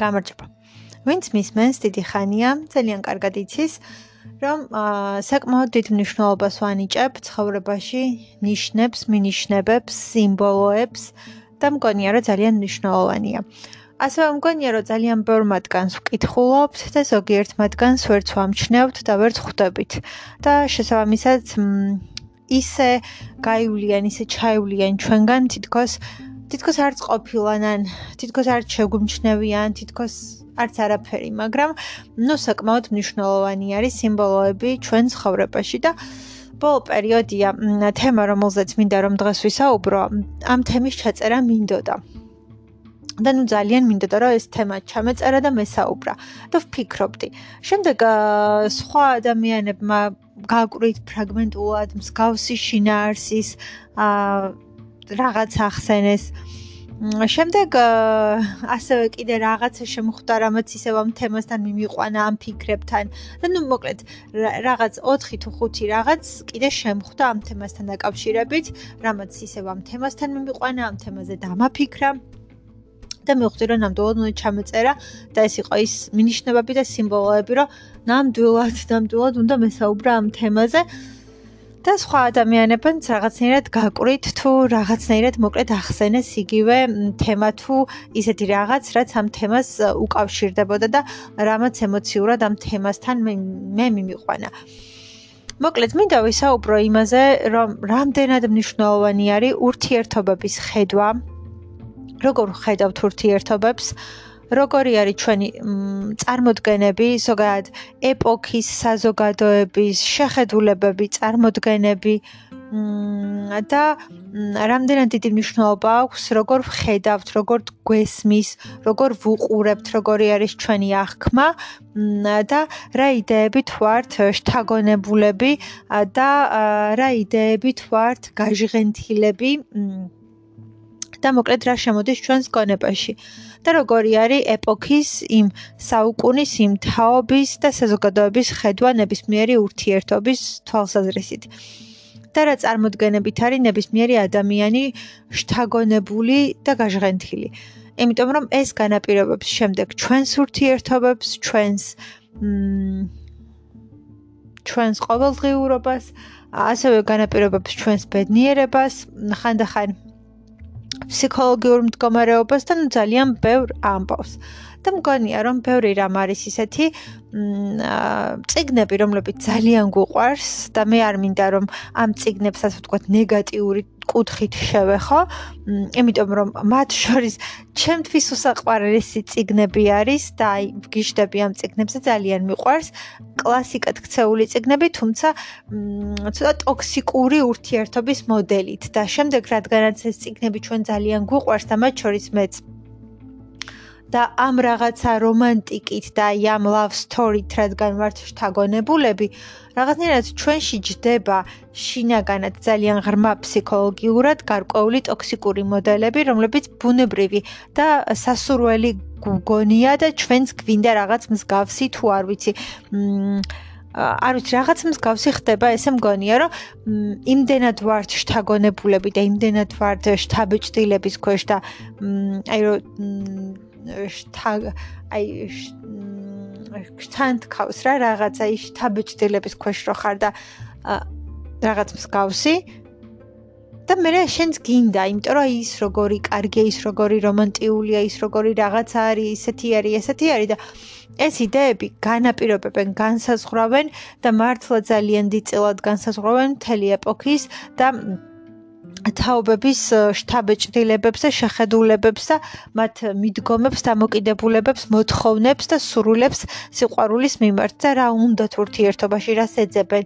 გამარჯობა. ვინც მისმენს დიდი ხანია, ძალიან კარგად იცის, რომ საკმაოდ დიდ მნიშვნელობას ვანიჭებ ცხოვრებაში, ნიშნებს, მინიშნებებს, სიმბოლოებს და მგონია, რომ ძალიან მნიშვნელოვანია. ასევე მგონია, რომ ძალიან ბევრ მათგანს ვკითხულობთ და ზოგიერთ მათგანს ვერც ვამჩნევთ და ვერც ხვდებით. და შესაბამისად ისე გაივლიან, ისე ჩაივლიან ჩვენგან თითქოს თითქოს არც ყოფილანან, თითქოს არც შეგვიმჩნევიან, თითქოს არც არაფერი, მაგრამ ნუ საკმაოდ მნიშვნელოვანი არის სიმბოლოები ჩვენ ცხოვრებაში და ბოლო პერიოდია თემა რომელზეც მინდა რომ დღეს ვისაუბრო, ამ თემის ჩაწერა მინდოდა. და ნუ ძალიან მინდოდა რომ ეს თემა ჩამეწერა და მესაუბრა და ვფიქრობდი. შემდეგ სხვა ადამიანებმა გააკვრით ფრაგმენტულად მსგავსი შინაარსის აა რაღაც ახსენეს. შემდეგ ასევე კიდე რაღაცა შემოხვდა, რამაც ისევ ამ თემასთან მიმიყვანა ამ ფიქრებთან. და ნუ მოკლედ რაღაც 4 თუ 5 რაღაც კიდე შემოხვდა ამ თემასთან დაკავშირებით, რამაც ისევ ამ თემასთან მიმიყვანა, ამ თემაზე დამაფიქრა. და მივხვდი რომ ნამდვილად უნდა ჩამეწერა და ეს იყო ის მინიშნებები და სიმბოლოები, რომ ნამდვილად, ნამდვილად უნდა მესაუბრა ამ თემაზე. და სხვა ადამიანებიც რაღაცნაირად გაკვირით თუ რაღაცნაირად მოკლედ ახსენეს იგივე თემა თუ ისეთი რაღაც რაც ამ თემას უკავშირდებოდა და რამაც ემოციურად ამ თემასთან მე მიმიყვანა. მოკლედ მინდა ვისაუბრო იმაზე, რომ რამდენად მნიშვნელოვანი არის ურთიერთობების ხედვა. როგორ ხედავთ ურთიერთობებს? როგორი არის ჩვენი წარმოდგენები, ზოგადად ეპოქის საზოგადოების შეხედულებები, წარმოდგენები და რამდენად დიდი მნიშვნელობა აქვს, როგორ ვხედავთ, როგორ გვესმის, როგორ ვუყურებთ, როგორი არის ჩვენი აღქმა და რა იდეებით ვართ შთაგონებულები და რა იდეებით ვართ გაჟღენთილები და მოკლედ რა შემოდის ჩვენს გონებაში და როგორი არის ეპოქის იმ საუკუნის იმ თაობის და საზოგადოების ხედვა ნებისმიერი ურთიერთობის თვალსაზრისით? და რა წარმოდგენებით არის ნებისმიერი ადამიანი შთაგონებული და გაჟღენთილი? იმიტომ რომ ეს განაპირობებს შემდეგ ჩვენს ურთიერთობებს ჩვენს ჩვენს ყოველდღიურობას ასევე განაპირობებს ჩვენს ბედნიერებას ხანდახან ფსიქოლოგიურ მდგომარეობასთან ძალიან ბევრ ამბავს. და მგონია რომ ბევრი რამ არის ისეთი ციგნები რომლებიც ძალიან გუყვარს და მე არ მინდა რომ ამ ციგნებს ასე ვთქვათ ნეგატიური კუთხით შევეხო იმიტომ რომ მათ შორის ჩემთვის უსაყვარლესი ციგნები არის და აი ვგიშდები ამ ციგნებზე ძალიან მიყვარს. კლასიკად ქცეული ციგნები თუმცა ცოტა ტოქსიკური ურთიერთობის მოდელით და შემდეგ რადგანაც ეს ციგნები ჩვენ ძალიან გუყვარს და მათ შორის მეც და ამ რაღაცა რომანტიკით და ამ love story-თ რადგან ვართ შთაგონებულები, რაღაცნაირად ჩვენში ჯდება შინაგანად ძალიან ღრმა ფსიქოლოგიურად გარკვეული ტოქსიკური მოდელები, რომლებიც ბუნებრივი და სასურველი გგონია და ჩვენს გვინდა რაღაც მსგავსი თუ არ ვიცი. მ არ ვიცი რაღაც მსგავსი ხდება, ესე მგონია, რომ იმდენად ვართ შთაგონებულები და იმდენად ვართ შთაბეჭდილების ქვეშ და აი რომ აი შთან თქავს რა რაღაცა ის თაბეჭდილების ქვეშ რო ხარ და რაღაც მსგავსი. და მე შენს გინდა, იმიტომ რომ ის როგორი კარგია, ის როგორი რომანტიულია, ის როგორი რაღაცა არის, ისეთი არის, ესეთი არის და ეს იდეები განაპირობებენ, განსაზღვრავენ და მართლა ძალიან დიდწილად განსაზღვრავენ მთელი ეპოქის და თაობების შთაბეჭდილებებს და შეხედულებებს და მათ მიდგომებს და მოკიდებულებებს, მოთხოვნებს და სრულებს სიყვარულის მიმართ და რა უნდათ ურთიერთობაში, რას ეძებენ,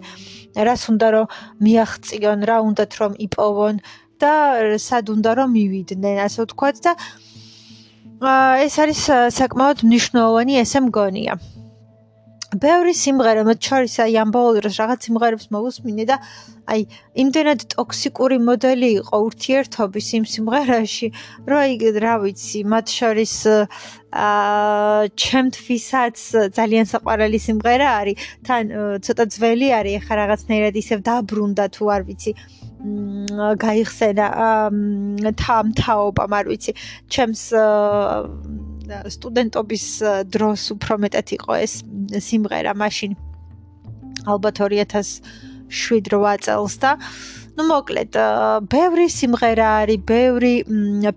რას უნდა რომ მიაღწიონ, რა უნდათ რომ იპოვონ და სად უნდა რომ მივიდნენ, ასე ვთქვათ და ეს არის საკმაოდ მნიშვნელოვანი ესე მგონია. ბევრი სიმღერა მათ შორის აი ამ ბოლო დროს რაღაც სიმღერებს მოვუსმინე და აი იმდენად ტოქსიკური მოდელი იყო ურთიერთობის იმ სიმღერაში რომ აი რა ვიცი მათ შორის აა ჩემთვისაც ძალიან საყვარელი სიმღერა არის თან ცოტა ძველი არის ახლა რაღაცნაირად ისევ დაბრუნდა თუ არ ვიცი გაიხსენა თამთაობა, არ ვიცი, ჩემს სტუდენტობის დროს უფრო მეტად იყო ეს სიმღერა მაშინ ალბათ 2007-8 წელს და ну მოკლედ ბევრი სიმღერა არის, ბევრი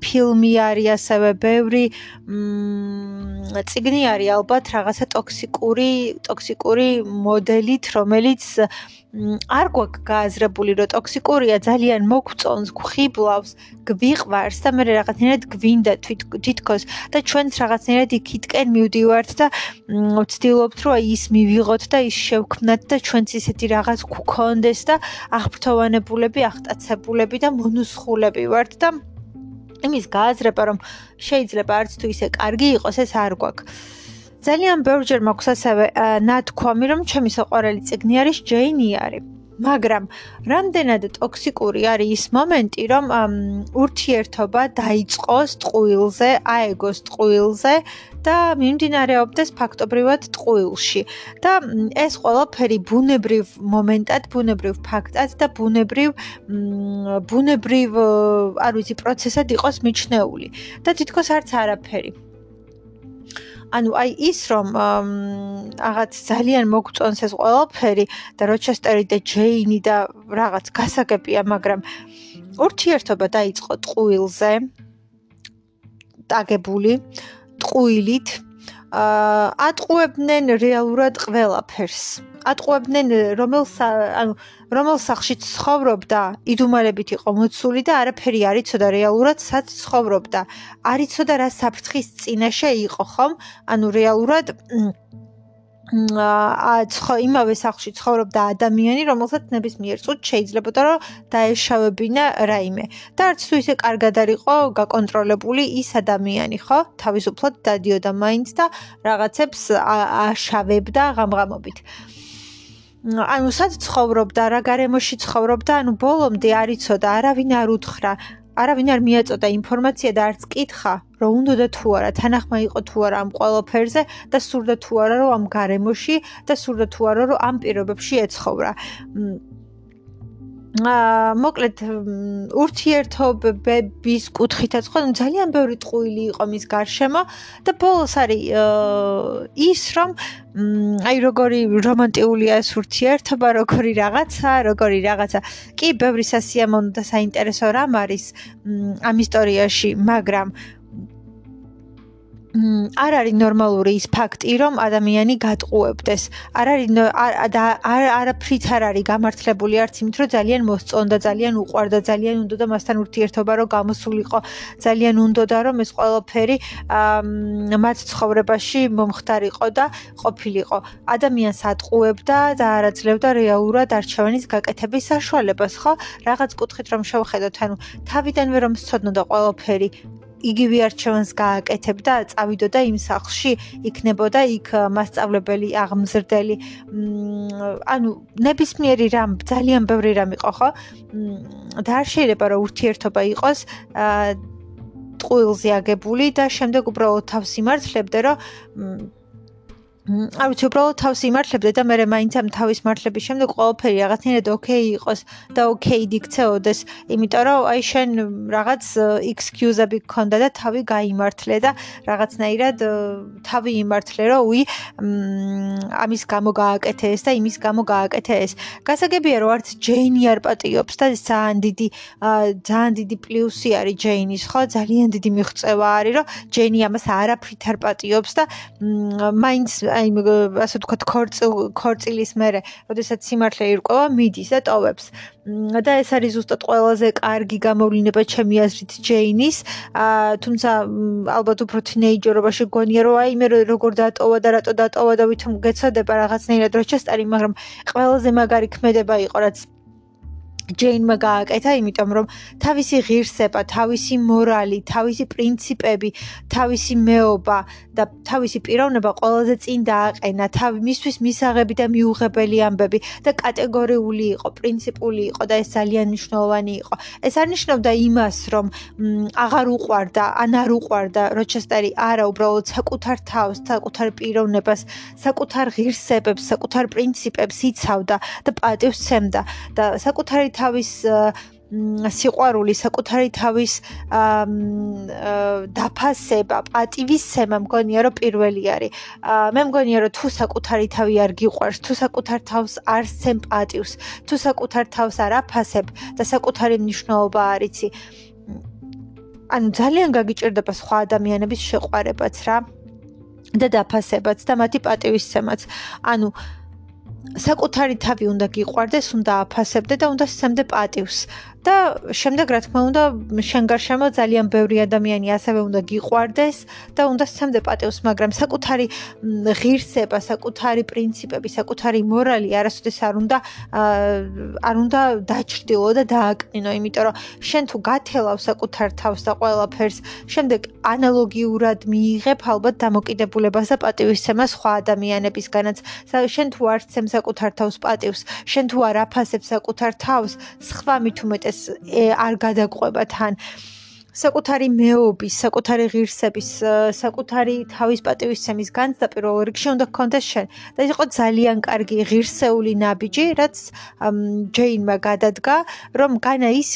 ფილმი არის, ასევე ბევრი ციგნი არის ალბათ რაღაცა ტოქსიკური, ტოქსიკური მოდელით, რომელიც არ გვაქვს გააზრებული, რომ ტოქსიკურია ძალიან მოგწონს, გვხიბლავს, გვიყვარს და მე რაღაცნაირად გვინდა თვითქოს და ჩვენც რაღაცნაირად იქითკენ მივდივართ და ვცდილობთ, რომ ის მივიღოთ და ის შევქმნათ და ჩვენც ისეთი რაღაც გვქონდეს და აღფრთოვანებულები, აღტაცებულები და მონუსხულები ვართ და იმის გააზრება, რომ შეიძლება არც თუ ისე კარგი იყოს, ეს არ გვაქვს. ძალიან ბევრჯერ მაქვს ასევე ნათქვამი, რომ ჩემი საყვარელი წიგნი არის ჯეინი არის. მაგრამ რამდენად ტოქსიკური არის ის მომენტი, რომ ურთიერთობა დაიწყოს ტყუილზე, აეგოს ტყუილზე და მიმდინარეობდეს ფაქტობრივად ტყუილში. და ეს ყველაფერი ბუნებრივ მომენტად, ბუნებრივ ფაქტად და ბუნებრივ ბუნებრივ, არ ვიცი, პროცესად იყოს მიჩნეული. და თითქოს არც არაფერი. ანუ აი ის რომ რაღაც ძალიან მოგწონს ეს ყველაფერი და როჩესტერი და ჯეინი და რაღაც გასაგებია, მაგრამ ურთიერთობა დაიწყო ტყუილზე. დაგებული ტყუილით. ატყუებდნენ რეალურად ყველაფერს. ატყუებდნენ რომელ ანუ რომელ სახში ცხოვრობდა, იდუმალებით იყო მოცული და არაფერი არ იცოდა რეალურად სად ცხოვრობდა. არ იცოდა რა საფრთხის წინაშე იყო, ხომ? ანუ რეალურად აა ცხო იმავე სახლში ცხოვრობდა ადამიანი, რომელსაც ნებისმიერ წუთს შეიძლებოდა რომ დაეშავებინა რაიმე. და არც თუ ისე კარგად არისო გაკონტროლებული ის ადამიანი, ხო? თავისუფლად დადიოდა მაინც და რაღაცებს აშავებდა ღამღამობით. ანუ სად ცხოვრობდა, რა გარემოში ცხოვრობდა, ანუ ბოლომდე არ იცოდა, არავინ არ უთხრა, არავინ არ მიაწოდა ინფორმაცია და არც კითხა, რომ უნდა და თუ არა, თანახმა იყო თუ არა ამ ყველაფერზე და სურდა თუ არა, რომ ამ გარემოში და სურდა თუ არა, რომ ამ პირობებში ეცხოვრა. მოკლედ ურთიერთობების კუთხითაც ხო ძალიან ბევრი ტყუილი იყო მის გარშემო და ბოლოს არის ის რომ აი როგორი რომანტიულია ეს ურთიერთობა როგორი რაღაცა როგორი რაღაცა. კი ბევრი სასიამოვნო და საინტერესო რამ არის ამ ისტორიაში მაგრამ არ არის ნორმალური ის ფაქტი, რომ ადამიანი გატყუებდეს. არ არის და არ არაფრით არ არის გამართლებული არც იმით, რომ ძალიან მოსწონდა, ძალიან უყვარდა, ძალიან უნდა და მასთან ურთიერთობა რო გამოსულიყო, ძალიან უნდა და რომ ეს ყველაფერი მათ ცხოვრებაში მომხდარიყო და ყოფილიყო. ადამიანს ატყუებდა და არაძლევდა რეალურად არჩევანის გაკეთების საშუალებას, ხო? რაღაც კუთხით რომ შევხედოთ, ანუ თავიდანვე რომ სწოდნოდა ყველაფერი იგივე არჩევანს გააკეთებდა, წავიდოდა იმ სახლში, იქნებოდა იქ მასწავლებელი, აღმზრდელი. ანუ ნებისმიერი რამ, ძალიან ბევრი რამ იყო, ხო? და არ შეიძლება რომ ურთიერთობა იყოს ტყუილზე აგებული და შემდეგ უბრალოდ თავს იმართლებდე, რომ არ ვიცი, უბრალოდ თავს იმართლებდე და მე მაინც ამ თავის მართლების შემდეგ ყველაფერი რაღაცნაირად ოკეი იყოს და ოკეი დიქცეოდეს, იმიტომ რომ აი შენ რაღაც excuse-ები გქონდა და თავი გაიმართლე და რაღაცნაირად თავი იმართლე, რომ უი ამის გამო გააკეთე ეს და იმის გამო გააკეთე ეს. გასაგებია რომ არც ჯეინი არ პატიობს და ძალიან დიდი ძალიან დიდი პლუსი არის ჯეინის, ხო? ძალიან დიდი მიღწევა არის, რომ ჯეინი ამას არაფრით არ პატიობს და მაინც აი ასე ვთქვათ ქორწილ ქორწილის მერე, როდესაც სიმართლე ირკვევა, მიდის და ტოვებს. და ეს არის ზუსტად ყველაზე კარგი გამოვლინება ჩემი აზრით ჯეინის. აა თუმცა ალბათ უფრო თინეიჯერობაში გონია რომ აი მე როგორ დატოვა და რატო დატოვა და ვითომ გეცოდება რაღაცნაირად როჩესტერი, მაგრამ ყველაზე მაგარი ქმედება იყო რაც ჯეინმა გააკეთა, იმიტომ რომ თავისი ღირსება, თავისი მორალი, თავისი პრინციპები, თავისი მეობა და თავისი პიროვნება ყველაზე წინ დააყენა, თავი მისთვის მისაღები და მიუღებელი ამბები და კატეგორიული იყო, პრინციპული იყო და ეს ძალიან მნიშვნელოვანი იყო. ეს არ ნიშნავდა იმას, რომ აღარ უყვარდა, ან არ უყვარდა როჩესტერი, არა, უბრალოდ საკუთარ თავს, საკუთარ პიროვნებას, საკუთარ ღირსებებს, საკუთარ პრინციპებს იცავდა და პატივს სცემდა და საკუთარი თავის სიყვარული, საკუთარი თავის დაფასება, პატივისცემა მგონია რომ პირველი არის. მე მგონია რომ თუ საკუთარი თავი არ გიყვარს, თუ საკუთარ თავს არ სცემ პატივს, თუ საკუთარ თავს არ აფასებ და საკუთარი მნიშვნელობა არ იცი, ანუ ძალიან გაგიჭირდება სხვა ადამიანების შეყვარებაც რა და დაფასებაც და მათი პატივისცემაც. ანუ საკუთარი თავი უნდა გიყვარდეს, უნდა აფასებდე და უნდა სცემდე პატივს. და შემდეგ რა თქმა უნდა შენ გარშემო ძალიან ბევრი ადამიანი ასევე უნდა გიყვარდეს და უნდა სცემდე პატევს მაგრამ საკუთარი ღირსება საკუთარი პრინციპები საკუთარი მორალი არასოდეს არ უნდა არ უნდა დაჭრდილო და დააკნინო იმიტომ რომ შენ თუ გათელავ საკუთარ თავს და ყველაფერს შემდეგ ანალოგიურად მიიღებ ალბათ დამოკიდებულებას და პატივისცემას სხვა ადამიანებისგანაც შენ თუ არ სცემ საკუთარ თავს პატივს შენ თუ არ აფასებ საკუთარ თავს სხვა მით უმეტეს ეს არ გადაყვება თან საკუთარი მეობის, საკუთარი ღირსების, საკუთარი თავის პატივისცემის განცდა პირველ რიგში უნდა გქონდეს შენ. და იყო ძალიან კარგი ღირსეული ნაბიჯი, რაც ჯეინმა გადადგა, რომ განა ის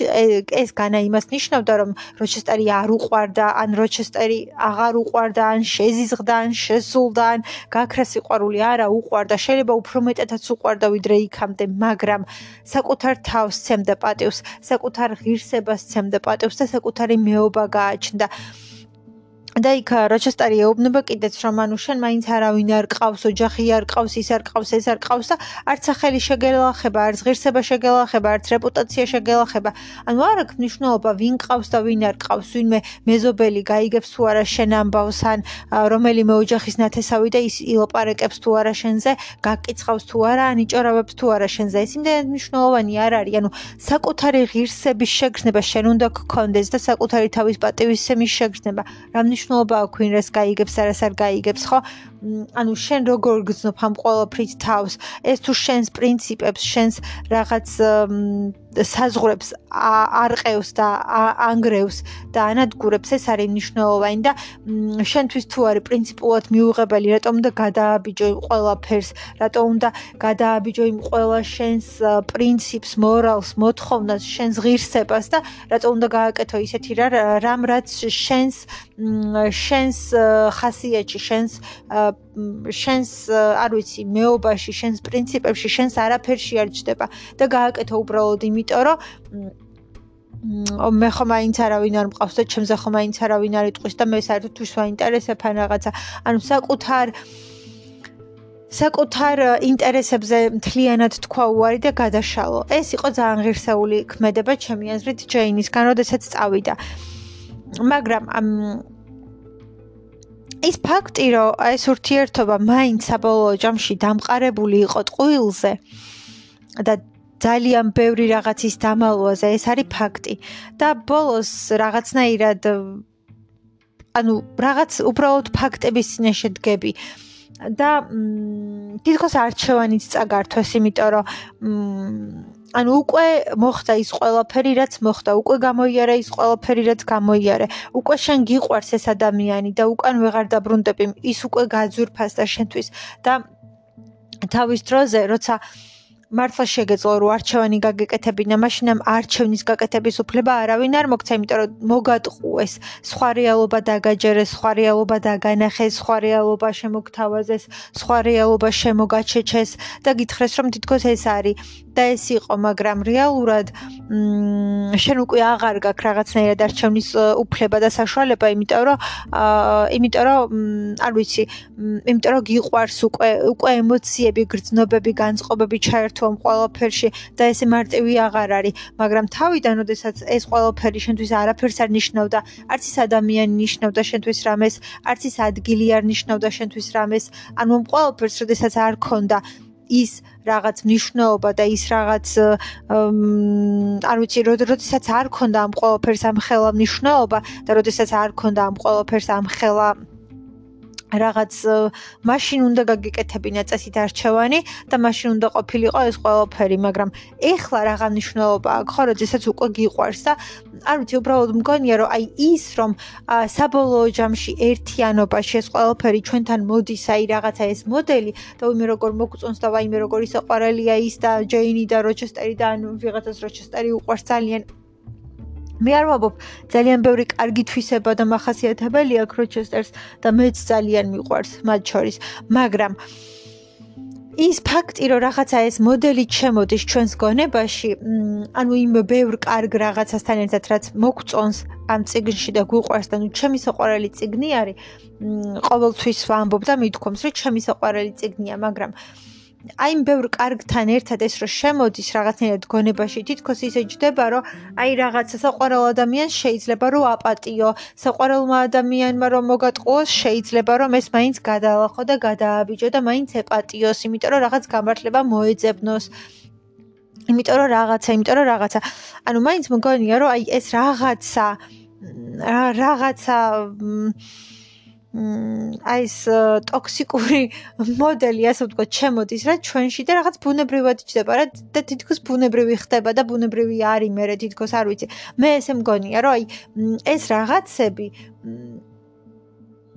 ეს განა იმას ნიშნავდა, რომ როჩესტერი არ უყვარდა, ან როჩესტერი აღარ უყვარდა, ან შეზიზღდა, ან შესულდა, ან გაქრა სიყვარული არა უყვარდა, შეიძლება უფრო მეტადაც უყვარდა ვიდრე იქამდე, მაგრამ საკუთარ თავს ცემდა პატივს, საკუთარ ღირსებას ცემდა პატივს და საკუთარი მეობა გააჩნდა. და იქ როჩესტერი ეუბნება კიდეც რომ ანუ შენ მაინც არავინ არ ყავს, ოჯახი არ ყავს, ის არ ყავს, ეს არ ყავს და არც სახელი შეგელახება, არც ღირსება შეგელახება, არც რეპუტაცია შეგელახება. ანუ არ აქვს მნიშვნელობა ვინ ყავს და ვინ არ ყავს, ვინმე მეზობელი გაიგებს თუ არა შენ ამბავს ან რომელიმე ოჯახის ნათესავი და ის ილოპარეკებს თუ არა შენზე, გაკიცხავს თუ არა, ან იჭორავებს თუ არა შენზე. ეს იმდენად მნიშვნელოვანი არ არის, ანუ საკუთარი ღირსების შეგრძნება შენ უნდა გქონდეს და საკუთარი თავის პატივისცემის შეგრძნება. რამნიშ მნიშვნელობა აქვს ვინ რას გაიგებს, არას არ გაიგებს, ხო? ანუ შენ როგორ გძნობ ამ ყოველფრით თავს? ეს თუ შენს პრინციპებს, შენს რაღაც საზღვრებს არყევს და ანგრევს და ანადგურებს, ეს არის მნიშვნელოვანი და შენთვის თუ არის პრინციპულად მიუღებელი, რატომ უნდა გადააბიჯო ყველაფერს, რატომ უნდა გადააბიჯო იმ ყველა შენს პრინციპს, მორალს, მოთხოვნას, შენს ღირსებას და რატომ უნდა გააკეთო ისეთი რამ რაც შენს შენს ხასიათში, შენს შენს არ ვიცი, მეობაში, შენს პრინციპებში, შენს არაფერში არ ჯდება და გააკეთო უბრალოდ იმიტომ, რომ მე ხომ აინც არავინ არ მყავს და ჩემზე ხომ აინც არავინ არ იტყვის და მე საერთოდ თუ შეაინტერესებ ან რაღაცა. ანუ საკუთარ საკუთარ ინტერესებზე მთლიანად თქვა უარი და გადაშალო. ეს იყო ძალიან ღირსეული ქმედება ჩემი აზრით ჯეინისგან, როდესაც წავიდა. მაგრამ ამ ის ფაქტი, რომ ეს ურთიერთობა მაინც საბოლოო ჯამში დამყარებული იყო ტყუილზე და ძალიან ბევრი რაღაცის დამალვაზე, ეს არის ფაქტი. და ბოლოს რაღაცნაირად ანუ რაღაც უბრალოდ ფაქტების წინაშე დგები. და თითქოს არჩევანიც წაგართვეს, იმიტომ რომ ანუ უკვე მოხდა ის ყველაფერი, რაც მოხდა, უკვე გამოიარა ის ყველაფერი, რაც გამოიარა. უკვე შენ გიყვარს ეს ადამიანი და უკან ვეღარ დაბრუნდები, ის უკვე გაძვირფას და შენთვის და თავის დროზე, როცა მართლა შეგეძლო რომ არჩევანი გაგეკეთებინა, მაშინ ამ არჩევნის გაკეთების უფლება არავინ არ მოგცა, იმიტომ რომ მოგატყუეს, სხვა რეალობა დაგაჯერეს, სხვა რეალობა დაგანახეს, სხვა რეალობა შემოგთავაზეს, სხვა რეალობა შემოგაჩეჩეს და გითხრეს რომ თითქოს ეს არის და ეს იყო, მაგრამ რეალურად მ შენ უკვე აღარ გაქვს რაღაცნაირად არჩევნის უფლება და საშუალება, იმიტომ რომ აა იმიტომ რომ არ ვიცი, იმიტომ რომ გიყვარს უკვე უკვე ემოციები, გრძნობები, განწყობები ჩაერთო ამ ყველაფერში და ეს მარტივი აღარ არის, მაგრამ თავიდან, ოდესაც ეს ყველაფერი შენთვის არაფერს არ ნიშნავდა, არც ის ადამიანი ნიშნავდა შენთვის რამეს, არც ის ადგილი არ ნიშნავდა შენთვის რამეს, ანუ ამ ყველაფერს, ოდესაც არ ქონდა ის რაღაც მნიშვნელობა და ის რაღაც არ ვიცი, როდესაც არ ქონდა ამ ყველაფერს ამ ხელა მნიშვნელობა და როდესაც არ ქონდა ამ ყველაფერს ამ ხელა რაღაც მაშინ უნდა გაგიკეთებინა წესით არჩევანი და მაშინ უნდა ყოფილიყო ეს ყველაფერი, მაგრამ ეხლა რაღა მნიშვნელობა აქვს, ხო, როდესაც უკვე გიყვარს და არ ვიცი, უბრალოდ მგონია, რომ აი ის რომ საბოლოო ჯამში ერთიანობაში ეს ყველაფერი ჩვენთან მოდის, აი რაღაცა ეს მოდელი და ვიმე როგორ მოგწონს და ვაიმე როგორ ისაყარელია ის და ჯეინი და როჩესტერი და ანუ ვიღაცას როჩესტერი უყვარს ძალიან მე არ ვამბობ ძალიან ბევრი კარგი თვისება და מחასიათებელი აქვს როჩესტერს და მეც ძალიან მიყვარს მათ შორის მაგრამ ის ფაქტი რომ რაღაცა ეს მოდელი ჩემოდის ჩვენს გონებაში ანუ იმ ბევრ კარგ რაღაცასთან ერთად რაც მოგწონს ამ ციგნში და გვიყვარს და ნუ ჩემი საყვარელი ციგნი არის ყოველთვის ვამბობ და მithქვამს რომ ჩემი საყვარელი ციგნია მაგრამ აი იმ ბევრ კარგთან ერთად ეს რო შემოდის რაღაცნაირად გონებაში თითქოს ისე ჯდება რომ აი რაღაცა საყვარელ ადამიანს შეიძლება რომ აპატიო საყვარელმა ადამიანმა რომ მოგატყუოს შეიძლება რომ ეს მაინც გადაალახო და გადააბიჯო და მაინც ეპატიოს იმიტომ რომ რაღაც გამართლება მოეძებნოს. იმიტომ რომ რაღაცა იმიტომ რომ რაღაცა. ანუ მაინც მგონია რომ აი ეს რაღაცა რაღაცა აი ეს ტოქსიკური მოდელი ასე ვთქვათ, ჩემოდის რა ჩვენში და რაღაც ბუნებრივად ჩდება რა და თითქოს ბუნებრივი ხდება და ბუნებრივი არის მე თითქოს არ ვიცი. მე ესე მგონია, რომ აი ეს რაღაცები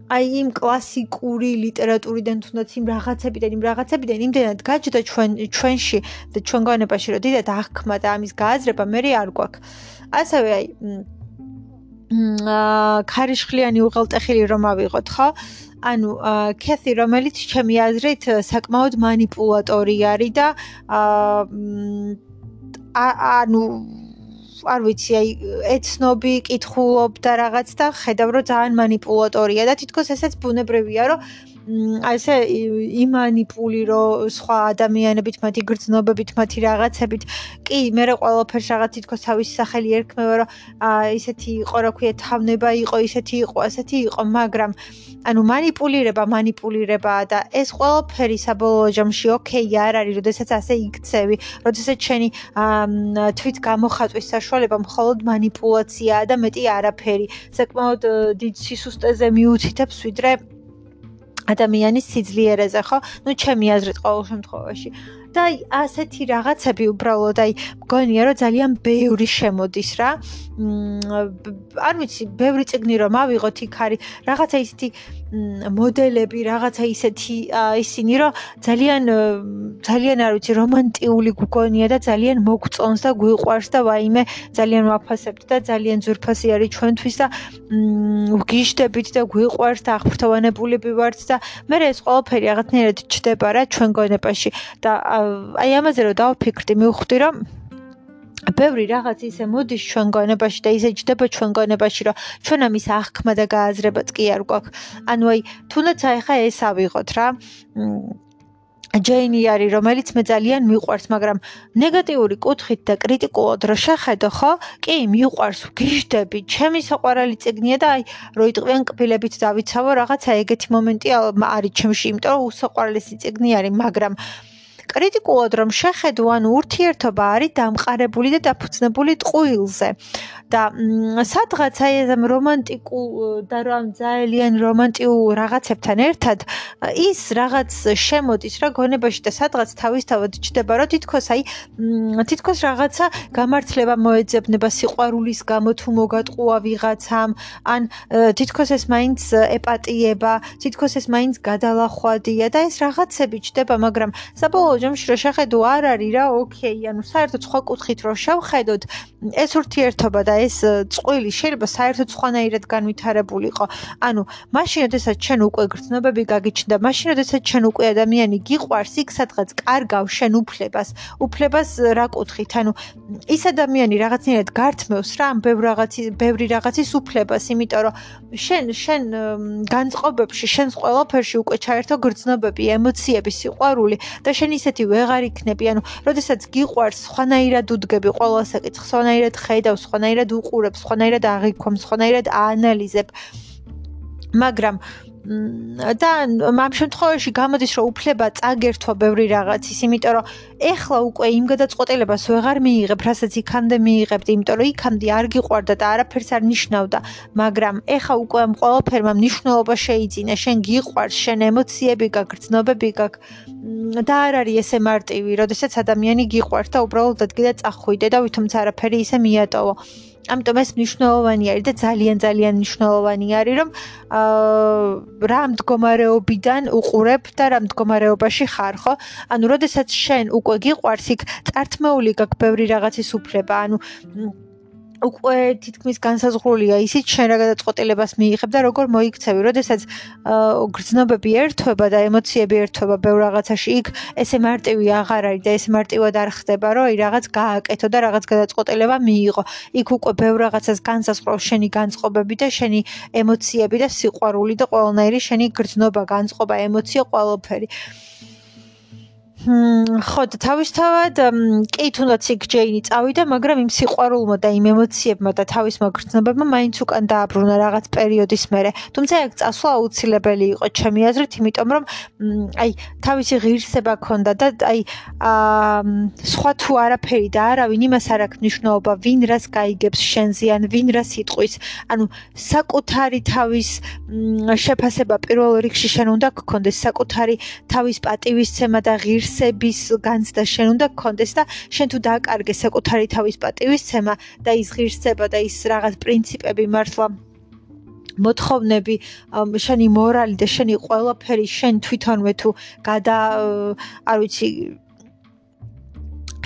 აი იმ კლასიკური ლიტერატურიდან თუნდაც იმ რაღაცებიდან იმ რაღაცებიდან იმდენად გაჩნდა ჩვენ ჩვენში და ჩვენ განებაში რომ დიდად აღქმა და ამის გააზრება მე არ გვაქვს. ასევე აი ქარიშხლიანი უღელტეხილი რომ ავიღოთ, ხო? ანუ კეთი, რომელიც ჩემი აზრით э, საკმაოდ манипуლატორი არის და ანუ არ ვიცი, აი ეცნობი, კითხულობ და რაღაც და ხედავ, რომ ძალიან манипуლატორია და თითქოს ესეც ბუნებრივია, რომ აი ესე იმანი პული რომ სხვა ადამიანებით, მათი გრძნობებით, მათი რაღაცებით, კი, მე რა ყველაფერს რაღაც თითქოს თავისი სახელი ერქმევა, რომ ისეთი იყო, რა ქვია, თავნება იყო, ისეთი იყო, ასეთი იყო, მაგრამ ანუ манипулирება, манипулирებაა და ეს ყველაფერი საბოლოო ჯამში ოკეი არ არის, როდესაც ასე იქცევი, როდესაც შენი თვით გამოხატვის საშუალება მხოლოდ манипуляციაა და მეტი არაფერი. საკმაოდ დიდ სისუსტეზე მიუთითებს, ვიდრე ადამიანის სიძლიერეზე, ხო? ну, ჩემი აზრით ყოველ შემთხვევაში. და ასეთი რაღაცები უბრალოდ აი მგონია რომ ძალიან ბევრი შემოდის რა. მ არ ვიცი, ბევრი წიგნი რომ ავიღოთ იქ არის რაღაცა ისეთი მოდელები, რაღაცა ისეთი ისინი რომ ძალიან ძალიან არ ვიცი, რომანტიული გგონია და ძალიან მოგწონს და გვიყვარს და ვაიმე ძალიან ვაფასებთ და ძალიან ძვირფასი არის ჩვენთვის და ვგიშდებით და გვიყვარს და აღფრთოვანებულები ვართ და მე ეს ყველაფერი რაღაცნაირად ჩდება რა ჩვენ გონებაში. და აი ამაზე რომ დავფიქრდი, მივხვდი რომ ბევრი რაღაც ისე მოდის ჩვენ გონებაში და ისე ჯდება ჩვენ გონებაში, რომ ჩვენ ამის აღქმა და გააზრებაც კი არ გვაქვს. ანუ აი, თუნდაც აი ხა ეს ავიღოთ რა. ჯეინი არის, რომელიც მე ძალიან მიყვარს, მაგრამ ნეგატიური კუთხით და კრიტიკულად რო შეხედო, ხო? კი, მიყვარს, გიждები, ჩემი საყვარელი ციგნია და აი, რო იტყვიან კბილებით დავიცავო, რაღაცა ეგეთი მომენტი არის ჩემში, იმიტომ რომ უსაყვარლესი ციგნი არის, მაგრამ კრიტიკულად რომ შეხედო, ანუ ურთიერთობა არის დამყარებული და დაფუძნებული ტყუილზე. და სადღაც აი ამ რომანტიკულ და რომ ძალიან რომანტიულ რაღაცებთან ერთად ის რაღაც შემოდის რა გონებაში და სადღაც თავისთავად ჩდება, რომ თითქოს აი თითქოს რაღაცა გამართლება მოეძებნება სიყვარულის გამო თუ მოგატყუა ვიღაცამ, ან თითქოს ეს მაინც ეპატიება, თითქოს ეს მაინც გადალახვადია და ეს რაღაცები ჩდება, მაგრამ საბოლოო ჯამში რო შეხედო არ არის რა, ოკეი, ანუ საერთოდ სხვა კუთხით რო შევხედოთ, ეს ურთიერთობა და ეს წყვილი შეიძლება საერთოდ სხვანაირად განვითარებულიყო. ანუ მაშინ, როდესაც ჩვენ უკვე გრძნობები გაგიჩნდა, მაშინ, როდესაც ჩვენ უკვე ადამიანი გიყვარს, იქ სადღაც კარგავ შენ უფლებას, უფლებას რა კუთხით? ანუ ის ადამიანი რაღაცნაირად გართმევს რა ამ ბევრ რაღაცის, ბევრი რაღაცის უფლებას, იმიტომ რომ შენ შენ განწყობებში, შენს ყველაფერში უკვე ჩაერთო გრძნობები, ემოციები, სიყვარული და შენ ის ისეთი ვეღარ იქნები, ანუ როდესაც გიყვარს, სხვანაირად უდგები ყველა საკითხს, სხვანაირად ხედავს, სხვანაირად უყურებს, სხვანაირად აღიქვამს, სხვანაირად აანალიზებ. მაგრამ და ამ შემთხვევაში გამოდის რომ უფლება წაგერთვა ბევრი რაღაცის, იმიტომ რომ ეხლა უკვე იმ გადაწყვეტილებას ვეღარ მიიღებ, რასაც იქამდე მიიღებდი, იმიტომ რომ იქამდე არ გიყვარდა და არაფერს არ ნიშნავდა, მაგრამ ეხლა უკვე ამ ყველაფერმა მნიშვნელობა შეიძინა, შენ გიყვარს, შენ ემოციები გაგრძნობები გაგ და არ არის ესე მარტივი, როდესაც ადამიანი გიყვარს და უბრალოდ ადგილ და წახვიდე და ვითომც არაფერი ისე მიატოვო. ამიტომ ეს მნიშვნელოვანი არის და ძალიან ძალიან მნიშვნელოვანი არის რომ აა რა მდგომარეობიდან უყურებ და რა მდგომარეობაში ხარ ხო? ანუ როდესაც შენ უკვე გიყვარს იქ წართმეული გაქვს ბევრი რაღაცის უფლება, ანუ უკვე თითქმის განსაზღვრულია ისიც შენ რა გადაწყვეტილებას მიიღებ და როგორ მოიქცევი, როდესაც გრძნობები ერთვება და ემოციები ერთვება ბევრ რაღაცაში, იქ ესე მარტივი აღარ არის და ესე მარტივად არ ხდება, რომ აი რაღაც გააკეთო და რაღაც გადაწყვეტილება მიიღო. იქ უკვე ბევრ რაღაცას განსაზღვრავს შენი განწყობები და შენი ემოციები და სიყვარული და ყველანაირი შენი გრძნობა, განწყობა, ემოცია ყველაფერი. ხო და თავისთავად კი თუნდაც იქ ჯეინი წავიდა, მაგრამ იმ სიყვარულმა და იმ ემოციებმა და თავის მოგრძნობებმა მაინც უკან დააბრუნა რაღაც პერიოდის მერე. თუმცა ეგ წასვლა აუცილებელი იყო ჩემი აზრით, იმიტომ რომ აი თავისი ღირსება ქონდა და აი აა სხვა თუ არაფერი და არავინ იმას არ აქვს მნიშვნელობა, ვინ რას გაიგებს შენზე ან ვინ რას იტყვის. ანუ საკუთარი თავის შეფასება პირველ რიგში შენ უნდა გქონდეს, საკუთარი თავის პატივისცემა და ღირს ღირსების განცდა შენ უნდა გქონდეს და შენ თუ დააკარგე საკუთარი თავის პატივისცემა და ის ღირსება და ის რაღაც პრინციპები მართლა მოთხოვნები შენი მორალი და შენი ყველაფერი შენ თვითონვე თუ გადა არ ვიცი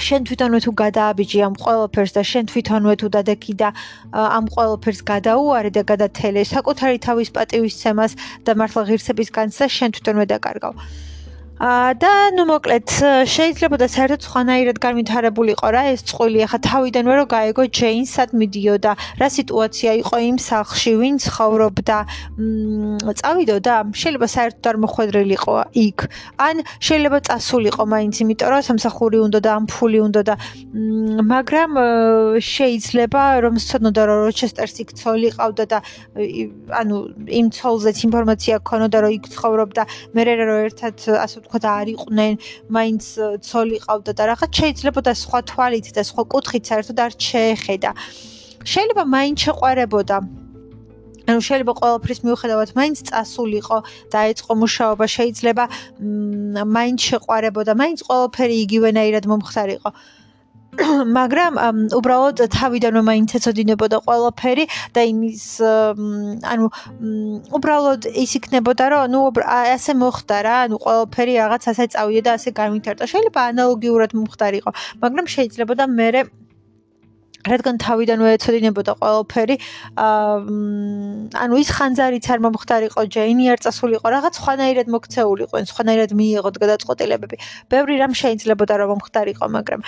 შენ თვითონვე თუ გადააბიჯი ამ ყველაფერს და შენ თვითონვე თუ დადექი და ამ ყველაფერს გადაუარე და გადათელე საკუთარი თავის პატივისცემას და მართლა ღირსების განცდა შენ თვითონვე დაკარგავ. და ნუ მოკლედ შეიძლება და საერთოდ სხვანაირად განვითარებულიყო რა ეს წყვილი ახლა თავიდანვე რომ გაეგო ჯეინსად მიდიოდა რა სიტუაცია იყო იმ სახლში ვინ ცხოვრობდა წავიდოდა შეიძლება საერთოდ არ მოხვედრილიყო იქ. ან შეიძლება წასულიყო მაინც იმიტომ რომ სამსახური უნდა და ამ ფული უნდა და მაგრამ შეიძლება რომ სწორნოდა რომ როჩესტერს იქ ცოლი ყავდა და ანუ იმ ცოლზეც ინფორმაცია ქონოდა რომ იქ ცხოვრობდა მე რა რომ ერთად ასე ვთქვათ არ იყვნენ, მაინც ცოლი ყავდა და რაღაც შეიძლება და სხვა თვალით და სხვა კუთხით საერთოდ არ შეეხედა. შეიძლება მაინც შეყარებოდა. ანუ შეიძლება ყოველფრის მიუხედავად მაინც წასულიყო და ეწყო მუშაობა, შეიძლება მაინც შეყარებოდა, მაინც ყოველფერი იგივენაირად მომხდარიყო. მაგრამ უბრალოდ თავიდანვე მაინც ეცოდინებოდა ყველაფერი და იმის ანუ უბრალოდ ის იქნებოდა რომ ნუ ასე მოხდა რა ანუ ყველაფერი რაღაც ასე წავიდა და ასე გამითარტა შეიძლება ანალოგიურად მომხდარიყო მაგრამ შეიძლება და მე რადგან თავიდანვე ეცოდინებოდა ყველაფერი აა ანუ ის ხანძარიც არ მომხდარიყო ჯეინი არ წასულიყო რაღაც ხვანაირად მოქცეულიყო ხვანაირად მიიღოთ გადაწყვეტილებები ბევრი რამ შეიძლებოდა რომ მომხდარიყო მაგრამ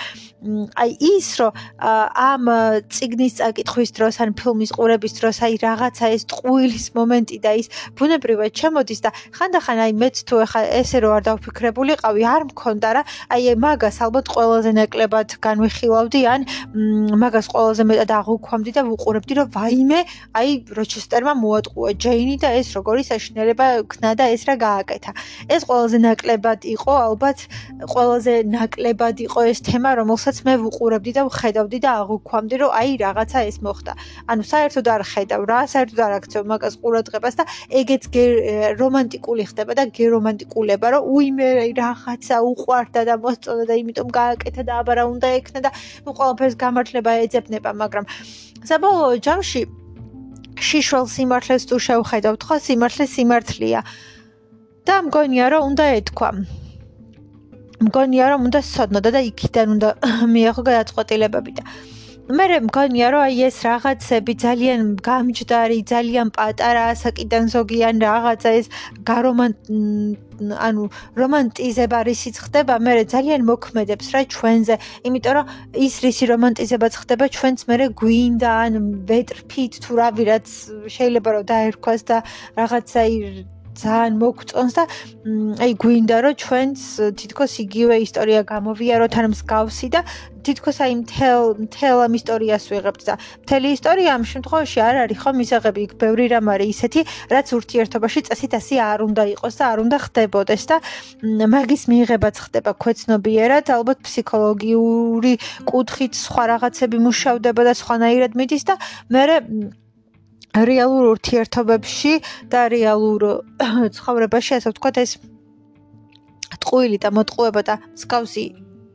აი ის რომ ამ ციგნის წაკითხვის დროს ან ფილმის ყურების დროს აი რაღაცა ეს ტყუილის მომენტი და ის ბუნებრივად ჩემოდის და ხანდახან აი მეც თუ ეხა ესე რო არ დავფიქრებულიყავი არ მქონდა რა აი მაგას ალბათ ყველაზე ნაკლებად განვიხილავდი ან მაგას მას ყველაზე მეტად აღუქვამდი და ვუყურებდი რომ ვაიმე აი როჩესტერმა მოატყუა ჯეინი და ეს როგორი საშინელება ქნა და ეს რა გააკეთა. ეს ყველაზე ნაკლებად იყო ალბათ ყველაზე ნაკლებად იყო ეს თემა რომელსაც მე ვუყურებდი და ვხედავდი და აღუქვამდი რომ აი რაღაცა ეს მოხდა. ანუ საერთოდ არ ხედავ რა საერთოდ არ აქცევ მაგას ყურადღებას და ეგეც რომანტიკული ხდება და გერომანტიკულება რომ უიმე რაღაცა უყვარდა და მოსწონდა და იმიტომ გააკეთა და აბარა უნდა ექნა და ნუ ყველაფერს გამართლება ეძ იწებნება, მაგრამ საბოლოო ჯამში შიშველ სიმართლეს თუ შევხედავთ, ხო, სიმართლე სიმართლეა. და მგონია, რომ უნდა ეთქვა. მგონია, რომ უნდა სწოდნოდა და იქიდან უნდა მიიღო გადაწყვეტილებები და მე მგონია რომ აი ეს რაღაცები ძალიან გამჯდარი, ძალიან პატარა ასაკიდან ზოგიან რაღაცა ეს გარომან ანუ რომანტიზება რისიც ხდება, მე ძალიან მოქმედებს რა ჩვენზე, იმიტომ რომ ის რისი რომანტიზებაც ხდება ჩვენც მე გვინდა ან ვეტრფით თუ რავი რაც შეიძლება რომ დაერქვას და რაღაცა ძალიან მოგწონს და აი გვინდა რომ ჩვენც თითქოს იგივე ისტორია გამოვიაროთ ან მსგავსი და თითქოს აი მთელ მთელ ამ ისტორიას ვიღებთ და მთელი ისტორია ამ შემთხვევაში არ არის ხო მისაღები იქ ბევრი რამ არის ისეთი რაც ურთიერთობაში წესით ასე არ უნდა იყოს და არ უნდა ხდებოდეს და მაგის მიიღებაც ხდება ქვეცნობიერად ალბათ ფსიქოლოგიური კუთხით სხვა რაღაცები მუშავდება და სხვანაირად მიდის და მე რეალურ ურთიერთობებში და რეალურ ცხოვრებაში ასე ვთქვათ ეს ტყუილი და მოტყუება და მსგავსი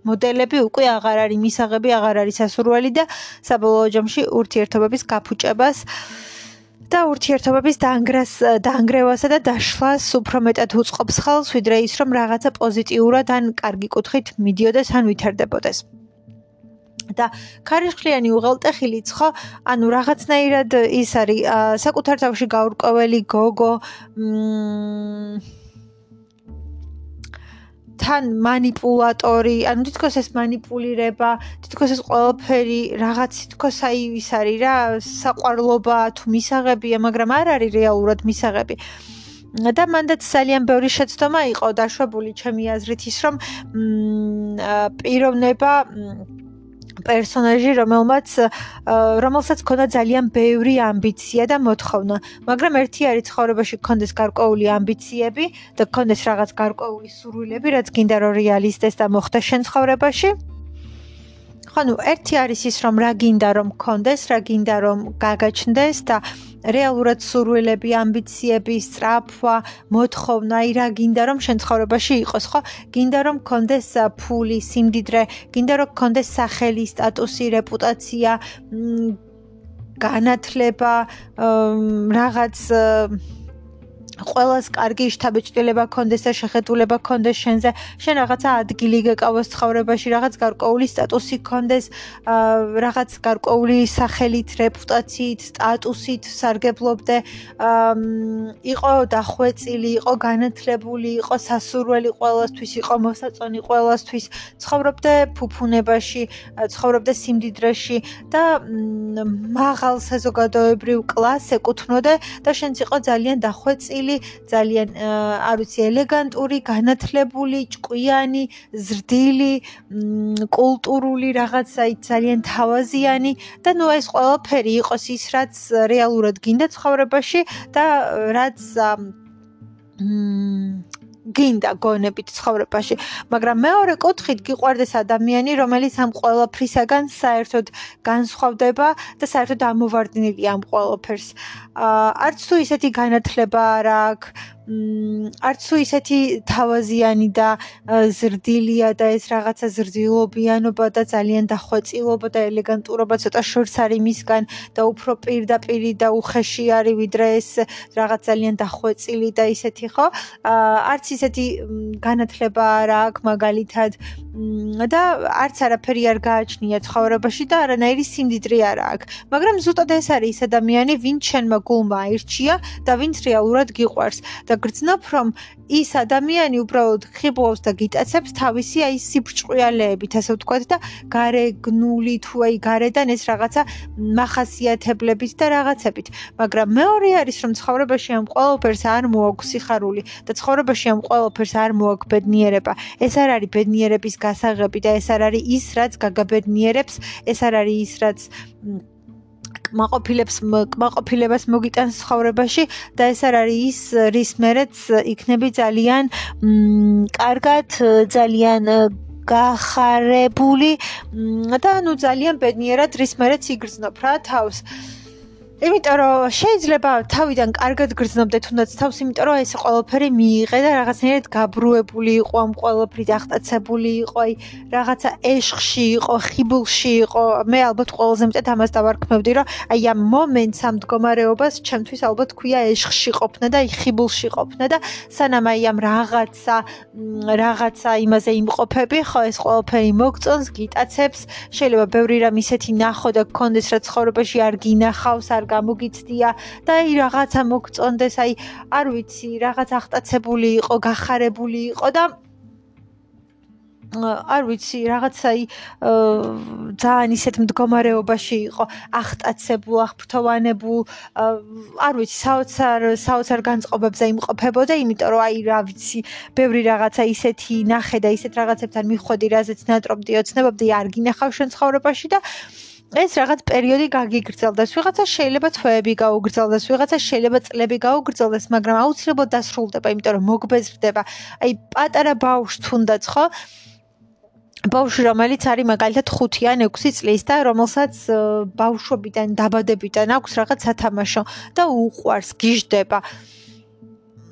მოდელები უკვე აღარ არის მისაღები, აღარ არის სასურველი და საბოლოო ჯამში ურთიერთობების გაფუჭებას და ურთიერთობების დაანგრას დაანგრევასა და დაშლას უფრო მეტად უწყობს ხელს, ვიდრე ის რომ რაღაცა პოზიტიურად ან კარგი კუთხით მიდიოდეს ან ვითარდებოდეს. და ქარიშხლიანი უღელტეხილიც ხო ანუ რაღაცნაირად ის არის საკუთარ თავში გაურკვეველი გოგო თან манипуляტორი, ანუ თითქოს ეს манипулиრება, თითქოს ეს ყველაფერი რაღაც თითქოს აი ის არის რა, საყვარლობა თუ მისაღებია, მაგრამ არ არის რეალურად მისაღები. და მანდაც ძალიან ბევრი შეცდომა იყო დაშვებული ჩემი აზრით ის რომ პიროვნება მ პერსონაჟი, რომელმაც რომელსაც ქონდა ძალიან ბევრი ამბიცია და მოთხოვნა, მაგრამ ერთი არის ცხოვრებაში ქონდეს გარკვეული ამბიციები და ქონდეს რაღაც გარკვეული სურვილები, რაც გინდა რომ რეალისტეს და მოხდეს შენ ცხოვრებაში. ხანუ ერთი არის ის რომ რა გინდა რომ ქონდეს, რა გინდა რომ გაგაჩნდეს და რეალურად სურვილები, ამბიციები, სწრაფვა, მოთხოვნა, აი რა გინდა რომ შენ ცხოვრებაში იყოს, ხო? გინდა რომ გქონდეს ფული, სიმდიდრე, გინდა რომ გქონდეს სახელი, სტატუსი, რეპუტაცია, განათლება, რაღაც ყოველას კარგი შთაბეჭდილება კონდეს და შეხედულება კონდეს შენზე, შენ რაღაცა ადგილი გეკავოს ცხოვრებაში, რაღაც გარკვეული სტატუსი კონდეს, რაღაც გარკვეული სახელით, რეპუტაციით, სტატუსით სარგებლობდე, იყო დახვეწილი, იყო განათლებული, იყო სასურველი ყოველასთვის, იყო მოსაწონი ყოველასთვის, ცხოვრობდე ფუფუნებაში, ცხოვრობდე სიმდიდრეში და მაღალ საზოგადოებრივ კლასს ეკუთვნოდე და შენც იყო ძალიან დახვეწილი გაცილი, ძალიან არ ვიცი, ელეგანტური, განათლებული, ჭკვიანი, ზრდილი, კულტურული რაღაცა, ძალიან თავაზიანი და ნუ ეს ყველაფერი იყოს ის, რაც რეალურად გინდა ცხოვრებაში და რაც გინდა გონებით ცხოვრებაში, მაგრამ მეორე კუთხით გიყვარდეს ადამიანი, რომელიც ამ ყველაფრისაგან საერთოდ განსხვავდება და საერთოდ ამოვარდნილია ამ ყველაფერს. არც თუ ისეთი განათლება არ აქვს, არც თუ ისეთი თავაზიანი და ზრდილია და ეს რაღაცა ზრდილობიანობა და ძალიან დახვეწილობა და ელეგანტურობა ცოტა შორს არის მისგან და უფრო პირდაპირი და უხეში არის ვიდრე ეს რაღაც ძალიან დახვეწილი და ისეთი ხო? არც ისეთი განათლება არ აქვს მაგალითად და არც არაფერი არ გააჩნია ცხოვრებაში და არანაირი სიმდიდრე არ აქვს. მაგრამ ზუსტად ეს არის ის ადამიანი, ვინც შენმა გულმა აირჩია და ვინც რეალურად გიყვარს და გრძნობ რომ ის ადამიანი უბრალოდ ხიბლავს და გიტაცებს თავისი აი სიბრჭყვიალეებით ასე ვთქვათ და გარეგნული თუ აი გარედან ეს რაღაცა מחასიათებლებით და რაღაცებით. მაგრამ მეორე არის რომ ცხოვრებაში ამ ყოველფერს არ მოაქვს სიხარული და ცხოვრებაში ამ ყოველფერს არ მოაქვს ბედნიერება ეს არ არის ბედნიერების გასაღები და ეს არ არის ის რაც გაგაბედნიერებს ეს არ არის ის რაც კმაყოფილებს კმაყოფილებას მოგიტანს ცხოვრებაში და ეს არ არის ის რის მერეც იქნები ძალიან კარგად ძალიან გახარებული და ნუ ძალიან ბედნიერად რის მერეც იგრძნობ რა თავს იმიტომ რომ შეიძლება თავიდან კარგად გრძნობდე თუნდაც თავს, იმიტომ რომ ეს ყველაფერი მიიღე და რაღაცნაირად გაბრუებული იყო ამ ყველაფრით აღტაცებული იყო, აი რაღაცა ეშხში იყო, ხიბულში იყო. მე ალბათ ყველაზე მეტად ამას დავარქმევდი, რომ აი ამ მომენტს ამ მდგომარეობას ჩემთვის ალბათ ქვია ეშხში ყოფნა და აი ხიბულში ყოფნა და სანამ აი ამ რაღაცა რაღაცა იმაზე იმყოფები, ხო ეს ყველაფერი მოგწონს, გიტაცებს, შეიძლება ბევრი რამ ისეთი ნახო და გქონდეს რა ცხოვრებაში არ გინახავს, არ გამოგიცდია და აი რაღაცა მოგწონდეს, აი არ ვიცი, რაღაც აღტაცებული იყო, გახარებული იყო და არ ვიცი, რაღაცაი ძალიან ისეთ მდგომარეობაში იყო, აღტაცებულ, აღფრთოვანებულ, არ ვიცი, საოცარ საოცარ განწყობებზე იმყოფებოდა, იმიტომ რომ აი რა ვიცი, ბევრი რაღაცა ისეთი ნახე და ისეთ რაღაცებთან მიხვედი, რაზეც ნატრობდი, ოცნებობდი, არ გინახავ შენ ცხოვრებაში და ეს რაღაც პერიოდი გაგიგრძელდეს. ვიღაცა შეიძლება თვეები გაუგრძელდეს, ვიღაცა შეიძლება წლები გაუგრძელდეს, მაგრამ აუცილებლად დასრულდება, იმიტომ რომ მოგბეზრდება. აი პატარა ბავშვს თუნდაც ხო? ბავშვი რომელიც არის მაგალითად 5 ან 6 წლის და რომელსაც ბავშვობიდან დაბადებიდან აქვს რაღაც სათამაშო და უყვარს, გიждდება.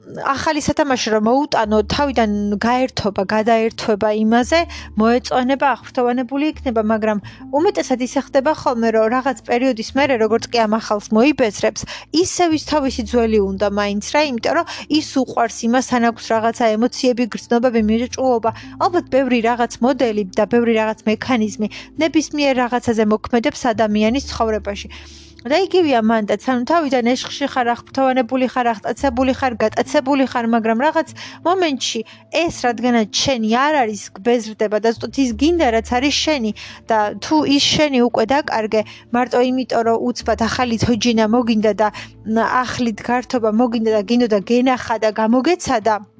ახალი სათამაშო რომ მოუტანო თავიდან გაერთობა, გადაერთვება იმაზე, მოეწონება აღფრთოვანებული იქნება, მაგრამ უმეტესად ისე ხდება ხოლმე, რომ რაღაც პერიოდის მერე როგორც კი ამ ახალს მოიბეძრებს, ისევ ის თავისი ძველი უნდა მაინც რა, იმიტომ რომ ის უყვარს იმას, თან აქვს რაღაცა ემოციები, გრძნობები, მიეჭულობა. ალბათ ბევრი რაღაც მოდელი და ბევრი რაღაც მექანიზმი ნებისმიერ რაღაცაზე მოქმედებს ადამიანის ცხოვრებაში. და იგივეა მანდაც, ანუ თავიდან ეშხში ხარ, აღფრთოვანებული ხარ, აღტაცებული ხარ, გატაცებული ხარ, მაგრამ რაღაც მომენტში ეს რადგანაც შენი არ არის ბეზრდება და ზუსტად ის გინდა რაც არის შენი და თუ ის შენი უკვე დაკარგე, მარტო იმიტომ რომ უცბად ახალი თოჯინა მოგინდა და ახლით გართობა მოგინდა და გინდა და გენახა და გამოგეცადა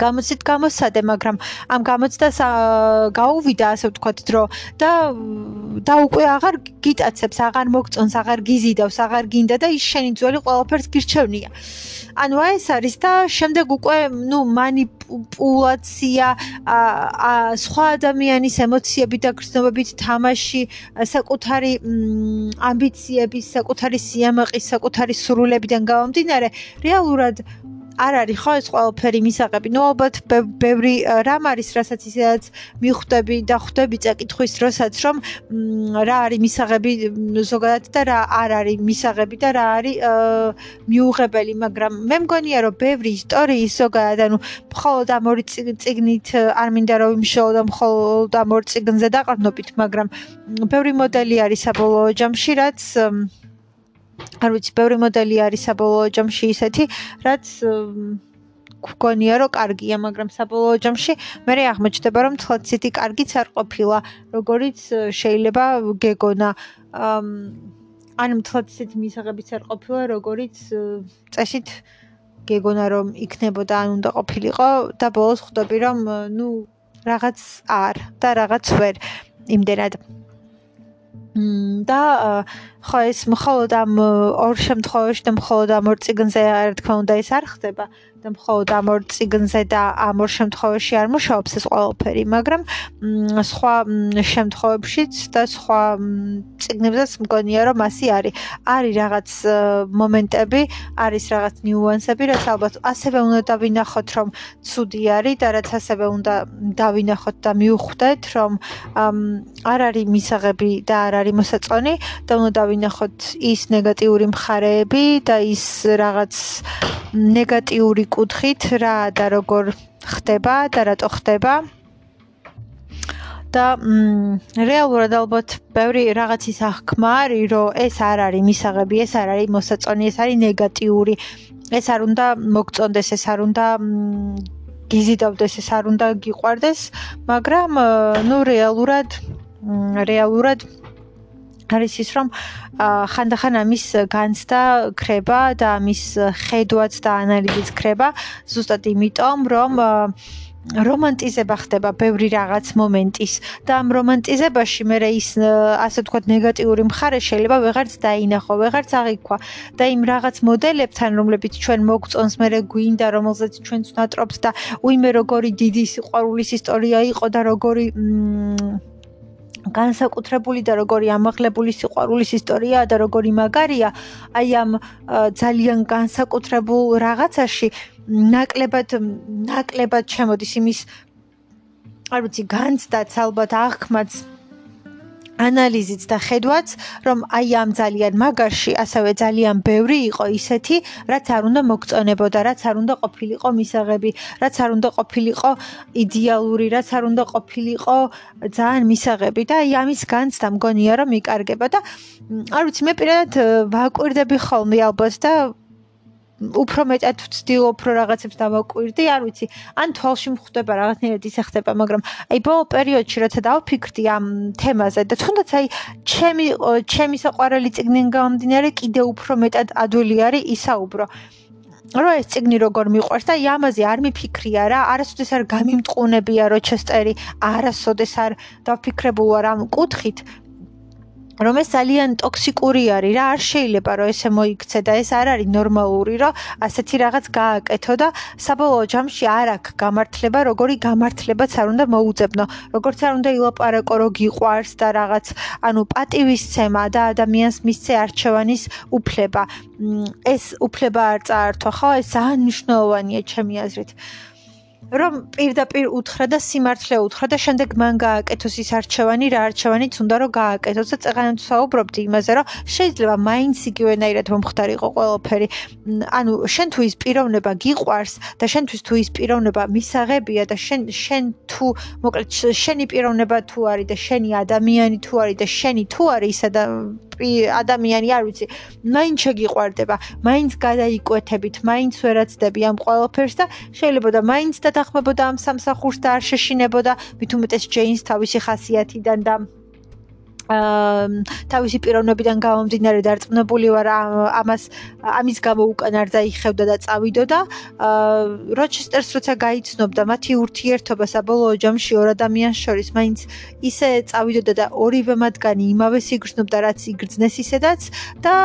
გამოცით გამოსადე, მაგრამ ამ გამოცდას გაუვიდა ასე ვთქვათ დრო და და უკვე აღარ გიტაცებს, აღარ მოგწონს, აღარ გიზიდავს, აღარ გინდა და ის შენი ძველი ყველაფერს გირჩევნია. ანუ ეს არის და შემდეგ უკვე ნუ манипуляция а სხვა ადამიანის ემოციები და გრძნობებით თამაში საკუთარი ამბიციების, საკუთარი სიამაყის, საკუთარი სრულებიდან გამომდინარე რეალურად არ არის ხო ეს ყველაფერი მისაღები. ნუ ალბათ ბევრი რამ არის, რასაც ისედაც მიხვდები და ხვდები წაკითხვის დროსაც, რომ რა არის მისაღები ზოგადად და რა არ არის მისაღები და რა არის მიუღებელი, მაგრამ მე მგონია, რომ ბევრი ისტორიის ზოგადად, ანუ მხოლოდ ამ ორი ციგნით არ მინდა რომ იმშოვო და მხოლოდ ამ ორი ციგნზე დაყრდნობით, მაგრამ ბევრი მოდელი არის საბოლოო ჯამში, რაც არ ვიცი, ბევრი მოდელი არის საბოლოო ჯამში ისეთი, რაც გქონია რომ კარგია, მაგრამ საბოლოო ჯამში მე აღმოჩნდება რომ თლაც ისეთი კარგიც არ ყოფილა, როგორიც შეიძლება გეგონა. ანუ თლაც ისეთი მისაღებიც არ ყოფილა, როგორიც წესით გეგონა რომ იქნებოდა, ან უნდა ყოფილიყო და ბოლოს ხვდები რომ ნუ რაღაც არ და რაღაც ვერ იმდენად და ხო ეს მხოლოდ ამ ორ შემთხვევაში და მხოლოდ ამ ორ ციგნზე რა თქმა უნდა ეს არ ხდება მხოლოდ ამ ორ ციგნზე და ამ ორ შემთხვევაში არ მუშაობს ეს ყველაფერი, მაგრამ სხვა შემთხვევებშიც და სხვა ციგნებზეც მგონია რომ ასე არის. არის რაღაც მომენტები, არის რაღაც ნიუანსები, რაც ალბათ ასევე უნდა დავინახოთ, რომ ცუდი არის და რაც ასევე უნდა დავინახოთ და მიუხვდეთ, რომ არ არის მისაღები და არ არის მოსაწონი და უნდა დავინახოთ ის ნეგატიური მხარეები და ის რაღაც ნეგატიური კუთხით რა და როგორ ხდება და რატო ხდება. და რეალურად ალბათ ბევრი რაღაცის აღქმა არის რომ ეს არ არის მისაღები ეს არ არის მოსაწონი ეს არის ნეგატიური. ეს არ უნდა მოგწონდეს ეს არ უნდა გიზიდავდეს ეს არ უნდა გიყვარდეს მაგრამ ნუ რეალურად რეალურად არის ის რომ ხანდახან ამის განცდა ქრება და ამის ხედვაც და ანალიზიც ქრება ზუსტად იმიტომ რომ რომანტიზება ხდება ბევრი რაღაც მომენტის და ამ რომანტიზებაში მე ის ასე ვთქვათ ნეგატიური მხარე შეიძლება ვეღარც დაინახო, ვეღარც აღიქვა და იმ რაღაც მოდელებთან რომლებიც ჩვენ მოგწონს, მე გვინდა რომელზეც ჩვენც ვნატრობთ და უიმე როგორი დიდი სიყვარულის ისტორია იყო და როგორი მ განსაკუთრებული და როგორი ამაღლებული სიყვარულის ისტორიაა და როგორი მაგარია აი ამ ძალიან განსაკუთრებულ რაღაცაში ნაკლებად ნაკლებად შემოდის იმის არ ვიცი განცდაც ალბათ აღქმაც ანალიზიც და ხედვაც, რომ აი ამ ძალიან მაგარში ასევე ძალიან ბევრი იყო ისეთი, რაც არ უნდა მოგწონებოდა, რაც არ უნდა ყოფილიყო მისაღები, რაც არ უნდა ყოფილიყო იდეალური, რაც არ უნდა ყოფილიყო ძალიან მისაღები და აი ამის განცდა მგონია რომ იკარგება და არ ვიცი მე პირადად ვაკვირდები ხოლმე ალბათ და უფრო მეტად ვცდილობ რო რაღაცებს დავაკვირდი, არ ვიცი, ან თვალში მხვდება რაღაცნაირად ისე ხდება, მაგრამ აი ბოლო პერიოდში როცა დავფიქრდი ამ თემაზე და თუნდაც აი ჩემი ჩემი საყვარელი ციგნიდან გამომდინარე კიდე უფრო მეტად ადვილი არის ისაუბრო. რო ეს ციგნი როგორ მიყვარს და აი ამაზე არ მიფიქრია რა, არასოდეს არ გამიმტყუნებია როჩესტერი, არასოდეს არ დავფიქრებულა რა კუთხით რომ ეს ძალიან ტოქსიკური არის რა არ შეიძლება რომ ესე მოიქცე და ეს არ არის ნორმალური რომ ასეთი რაღაც გააკეთო და საბოლოო ჯამში არ აქვს გამართლება როგორი გამართლებაც არ უნდა მოუძებნო როგორც არ უნდა ილაპარაკო რომ გიყვარს და რაღაც ანუ პატივისცემა და ადამიანს მისცე არჩევანის უფლება. ეს უფლება არ წაართვა ხო ეს ძალიან მნიშვნელოვანია ჩემი აზრით რომ პირდაპირ უთხრა და სიმართლე უთხრა და შემდეგ მან გააკეთოს ის არჩევანი, რა არჩევანიც უნდა რომ გააკეთოს და წეღანაც საუბრობდი იმაზე, რომ შეიძლება მაინც იგივენაირად მომხდარიყო ყველაფერი. ანუ შენ თუ ის პიროვნება გიყვარს და შენთვის თუ ის პიროვნება მისაღებია და შენ შენ თუ მოკლედ შენი პიროვნება თუ არის და შენი ადამიანი თუ არის და შენი თუ არის ისა და ადამიანი არ ვიცი, მაინც შეგიყვარდება, მაინც გადაიკვეთებით, მაინც ვერაცდები ამ ყველაფერს და შეიძლება და მაინც დათანხმებოდა ამ სამსახურს და არ შეშინებოდა, მით უმეტეს ჯეინს თავისი ხასიათიდან და თავისი პიროვნებიდან გამომდინარე დარწმუნებული ვარ ამას ამის გამო უკან არ დაიხევდა და წავიდოდა აა როჩესტერს როცა გაიცნობდა მათი ურთიერთობა საბოლოო ჯამში ორ ადამიანს შორის მაინც ისე წავიდოდა და ორივე მათგანი იმავე სიგრძნობდა რაც იგრძნეს ისედაც და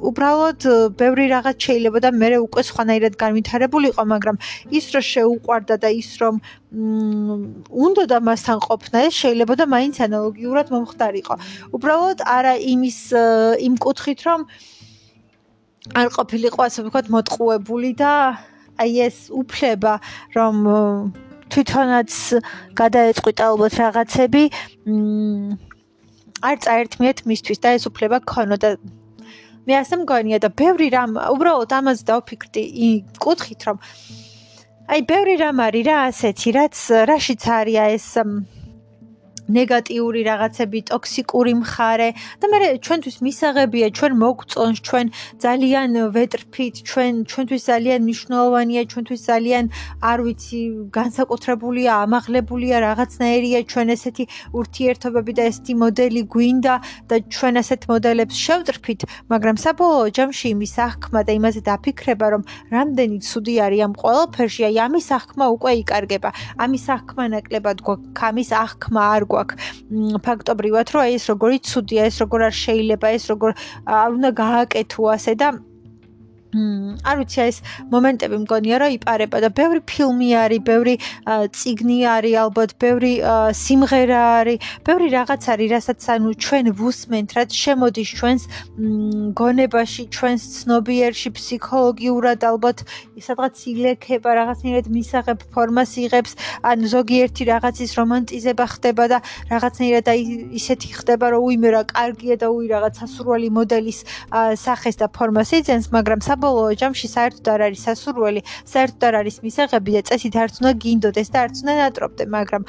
უბრალოდ ბევრი რაღაც შეიძლება და მე უკვე სხვანაირად განვითარებულიყო მაგრამ ის რომ შეუყვარდა და ის რომ უნდა და მასთან ყოფნა ეს შეიძლება და მაინც ანალოგიურად მომხდარიყო. უბრალოდ არა იმის იმ კუთხით რომ არ ყოფილიყო ასე ვთქვათ მოტყუებული და აი ეს უფლება რომ თვითონაც გადაეწყვიტა ალბათ რაღაცები არ წაერთმიეთ მისთვის და ეს უფლება ქონოდა მე ასე მგონია და ბევრი რამ უბრალოდ ამაზე დავფიქრდი იმ კუთხით რომ აი ბევრი რამ არის რა ასეთი რაც რაშიც არის ეს ნეგატიური რაღაცები, ტოქსიკური მხარე და მე ჩვენთვის მისაღებია, ჩვენ მოგწონს, ჩვენ ძალიან ვეტრფით, ჩვენ ჩვენთვის ძალიან მნიშვნელოვანია, ჩვენთვის ძალიან არ ვიცი, განსაკუთრებულია, ამაღლებულია რაღაცნაირია ჩვენ ესეთი ურთიერთობები და ესეთი მოდელი გვინდა და ჩვენ ასეთ მოდელებს შევტრფით, მაგრამ საბოლოო ჯამში იმის აღქმა და იმაზე დაფიქრება, რომ რამდენი ცუდი არის ამ ყველაფერში, აი ამის აღქმა უკვე იკარგება. ამის აღქმა ნაკლებად გვაქვს, ამის აღქმა არ გვაქვს. გვაქვს ფაქტობრივად რომ ეს როგორი ცუდია ეს როგორ არ შეიძლება ეს როგორ არ უნდა გააკეთო ასე და არ ვიცი ეს მომენტები მგონია რომ იპარება და ბევრი ფილმი არის, ბევრი ციგნი არის, ალბათ ბევრი სიმღერა არის, ბევრი რაღაც არის, რასაც ანუ ჩვენ ვუსმენთ, რაც შემოდის ჩვენს გონებაში, ჩვენს ცნობიერში, ფსიქოლოგიურად ალბათ სადღაც ილექება, რაღაცნაირად მისაღებ ფორმას იღებს, ან ზოგიერთი რაღაცის რომანტიზება ხდება და რაღაცნაირად აი ისეთი ხდება, რომ უიმე რა კარგია და უი რაღაც ასურვალი მოდელის სახეს და ფორმას იძენს, მაგრამ საბოლოო ჯამში საერთოდ არ არის სასურველი, საერთოდ არ არის მისაღები და წესით არც უნდა გინდოდეს და არც უნდა ნატრობდე, მაგრამ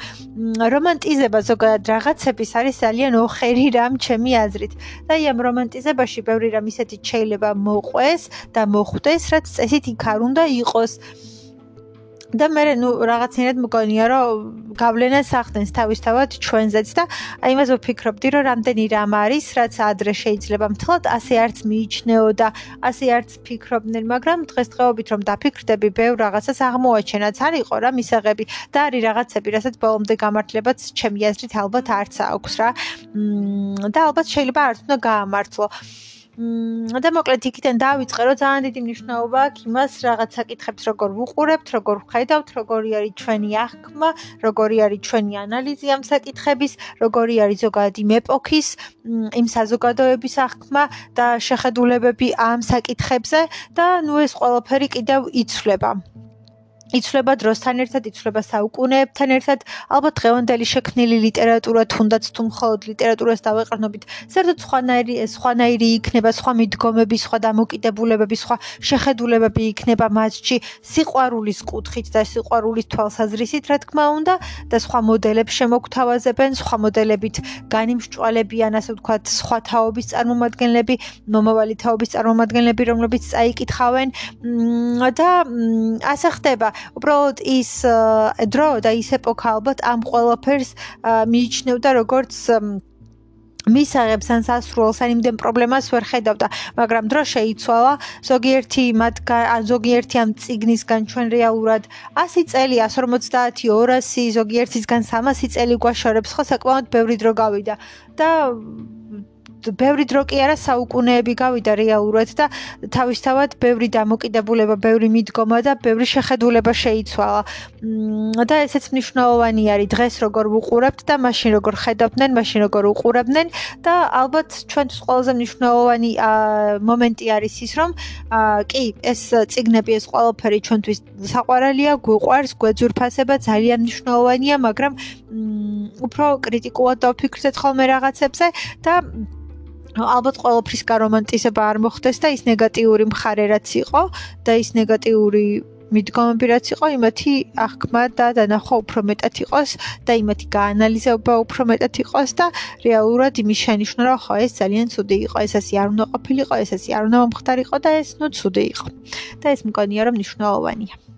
რომანტიზება ზოგადად რაღაცების არის ძალიან ოხერი რამ ჩემი აზრით. და აი ამ რომანტიზებაში ბევრი რამ ისეთი შეიძლება მოყვეს და მოხვდეს, რაც წესით იქ არ უნდა იყოს. და მე ნუ რაღაცნაირად მგონია რომ გავლენას ახდენს თავისთავად ჩვენზეც და აი იმას ვფიქრობდი რომ რამდენი რამ არის რაც ადრე შეიძლება მთლად ასე არც მიიჩნეო და ასე არც ფიქრობდნენ მაგრამ დღესდღეობით რომ დაფიქრდები ბევრ რაღაცას აღმოაჩენაც არისო რა მისაღები და არის რაღაცები რასაც ბოლომდე გამართლებაც ჩემი აზრით ალბათ არც აქვს რა. და ალბათ შეიძლება არც უნდა გაამართლო და მოკლედ იქიდან დავიწყე რომ ძალიან დიდი მნიშვნელობა აქვს იმას რაღაც საკითხებს როგორ ვუყურებთ, როგორ ვხედავთ, როგორი არის ჩვენი აღქმა, როგორი არის ჩვენი ანალიზი ამ საკითხების, როგორი არის ზოგადად იმ ეპოქის, იმ საზოგადოების აღქმა და შეხედულებები ამ საკითხებზე და ნუ ეს ყველაფერი კიდევ იცვლება. იცვლება დროსთან ერთად, იცვლება საუკუნეებთან ერთად. ალბათ დღევანდელი შექმნილი ლიტერატურა თუნდაც თუ მხოლოდ ლიტერატურას დავეყრდნობით, საერთოდ სხვანაირი სხვანაირი იქნება, სხვა მიდგომები, სხვა დამოკიდებულებები, სხვა შეხედულებები იქნება მასში სიყვარულის კუთხით და სიყვარულის თვალსაზრისით, რა თქმა უნდა, და სხვა მოდელებს შემოგთავაზებენ, სხვა მოდელებით განიმსჭვალებიან, ასე ვთქვათ, სხვა თაობის წარმომადგენლები, მომავალი თაობის წარმომადგენლები, რომლებიც წაიკითხავენ და ასე ხდება. უბრალოდ ის დრო და ის ეპოქა ალბათ ამ ყველაფერს მიიჩნევდა როგორც მისაღებს ან სასრულს ან იმდენ პრობლემას ვერ ხედავდა, მაგრამ დრო შეიცვალა. ზოგიერთი მათ ან ზოგიერთი ამ ციგნისგან ჩვენ რეალურად 100 წელი, 150, 200, ზოგიერთისგან 300 წელი გვაშორებს, ხო საკმაოდ ბევრი დრო გავიდა და ბევრი დრო კი არა საუკუნეები გავიდა რეალურად და თავისთავად ბევრი დამოკიდებულება, ბევრი მიდგომა და ბევრი შეხედულება შეიცვალა. და ესეც მნიშვნელოვანი არის დღეს როგორ ვუყურებთ და მაშინ როგორ ხედავდნენ, მაშინ როგორ უყურებდნენ და ალბათ ჩვენთვის ყველაზე მნიშვნელოვანი მომენტი არის ის, რომ კი, ეს ციგნები, ეს ყველაფერი ჩვენთვის საყვარელია, გვიყვარს, გვეძურფასება, ძალიან მნიშვნელოვანია, მაგრამ უფრო კრიტიკულად დავფიქრდეთ ხოლმე რაღაცებზე და ალბათ ყოველფრის გარომანტიზება არ მოხდეს და ის ნეგატიური მხარე რაც იყო და ის ნეგატიური მიდგომები რაც იყო იმათი აღქმა და დანახვა უფრო მეტად იყოს და იმათი გაანალიზება უფრო მეტად იყოს და რეალურად იმის შენიშვნა რომ ხო ეს ძალიან ცუდი იყო ეს ასე არ უნდა ყოფილიყო ეს ასე არ უნდა მომხდარიყო და ეს ნუ ცუდი იყო და ეს მგონია რომ მნიშვნელოვანია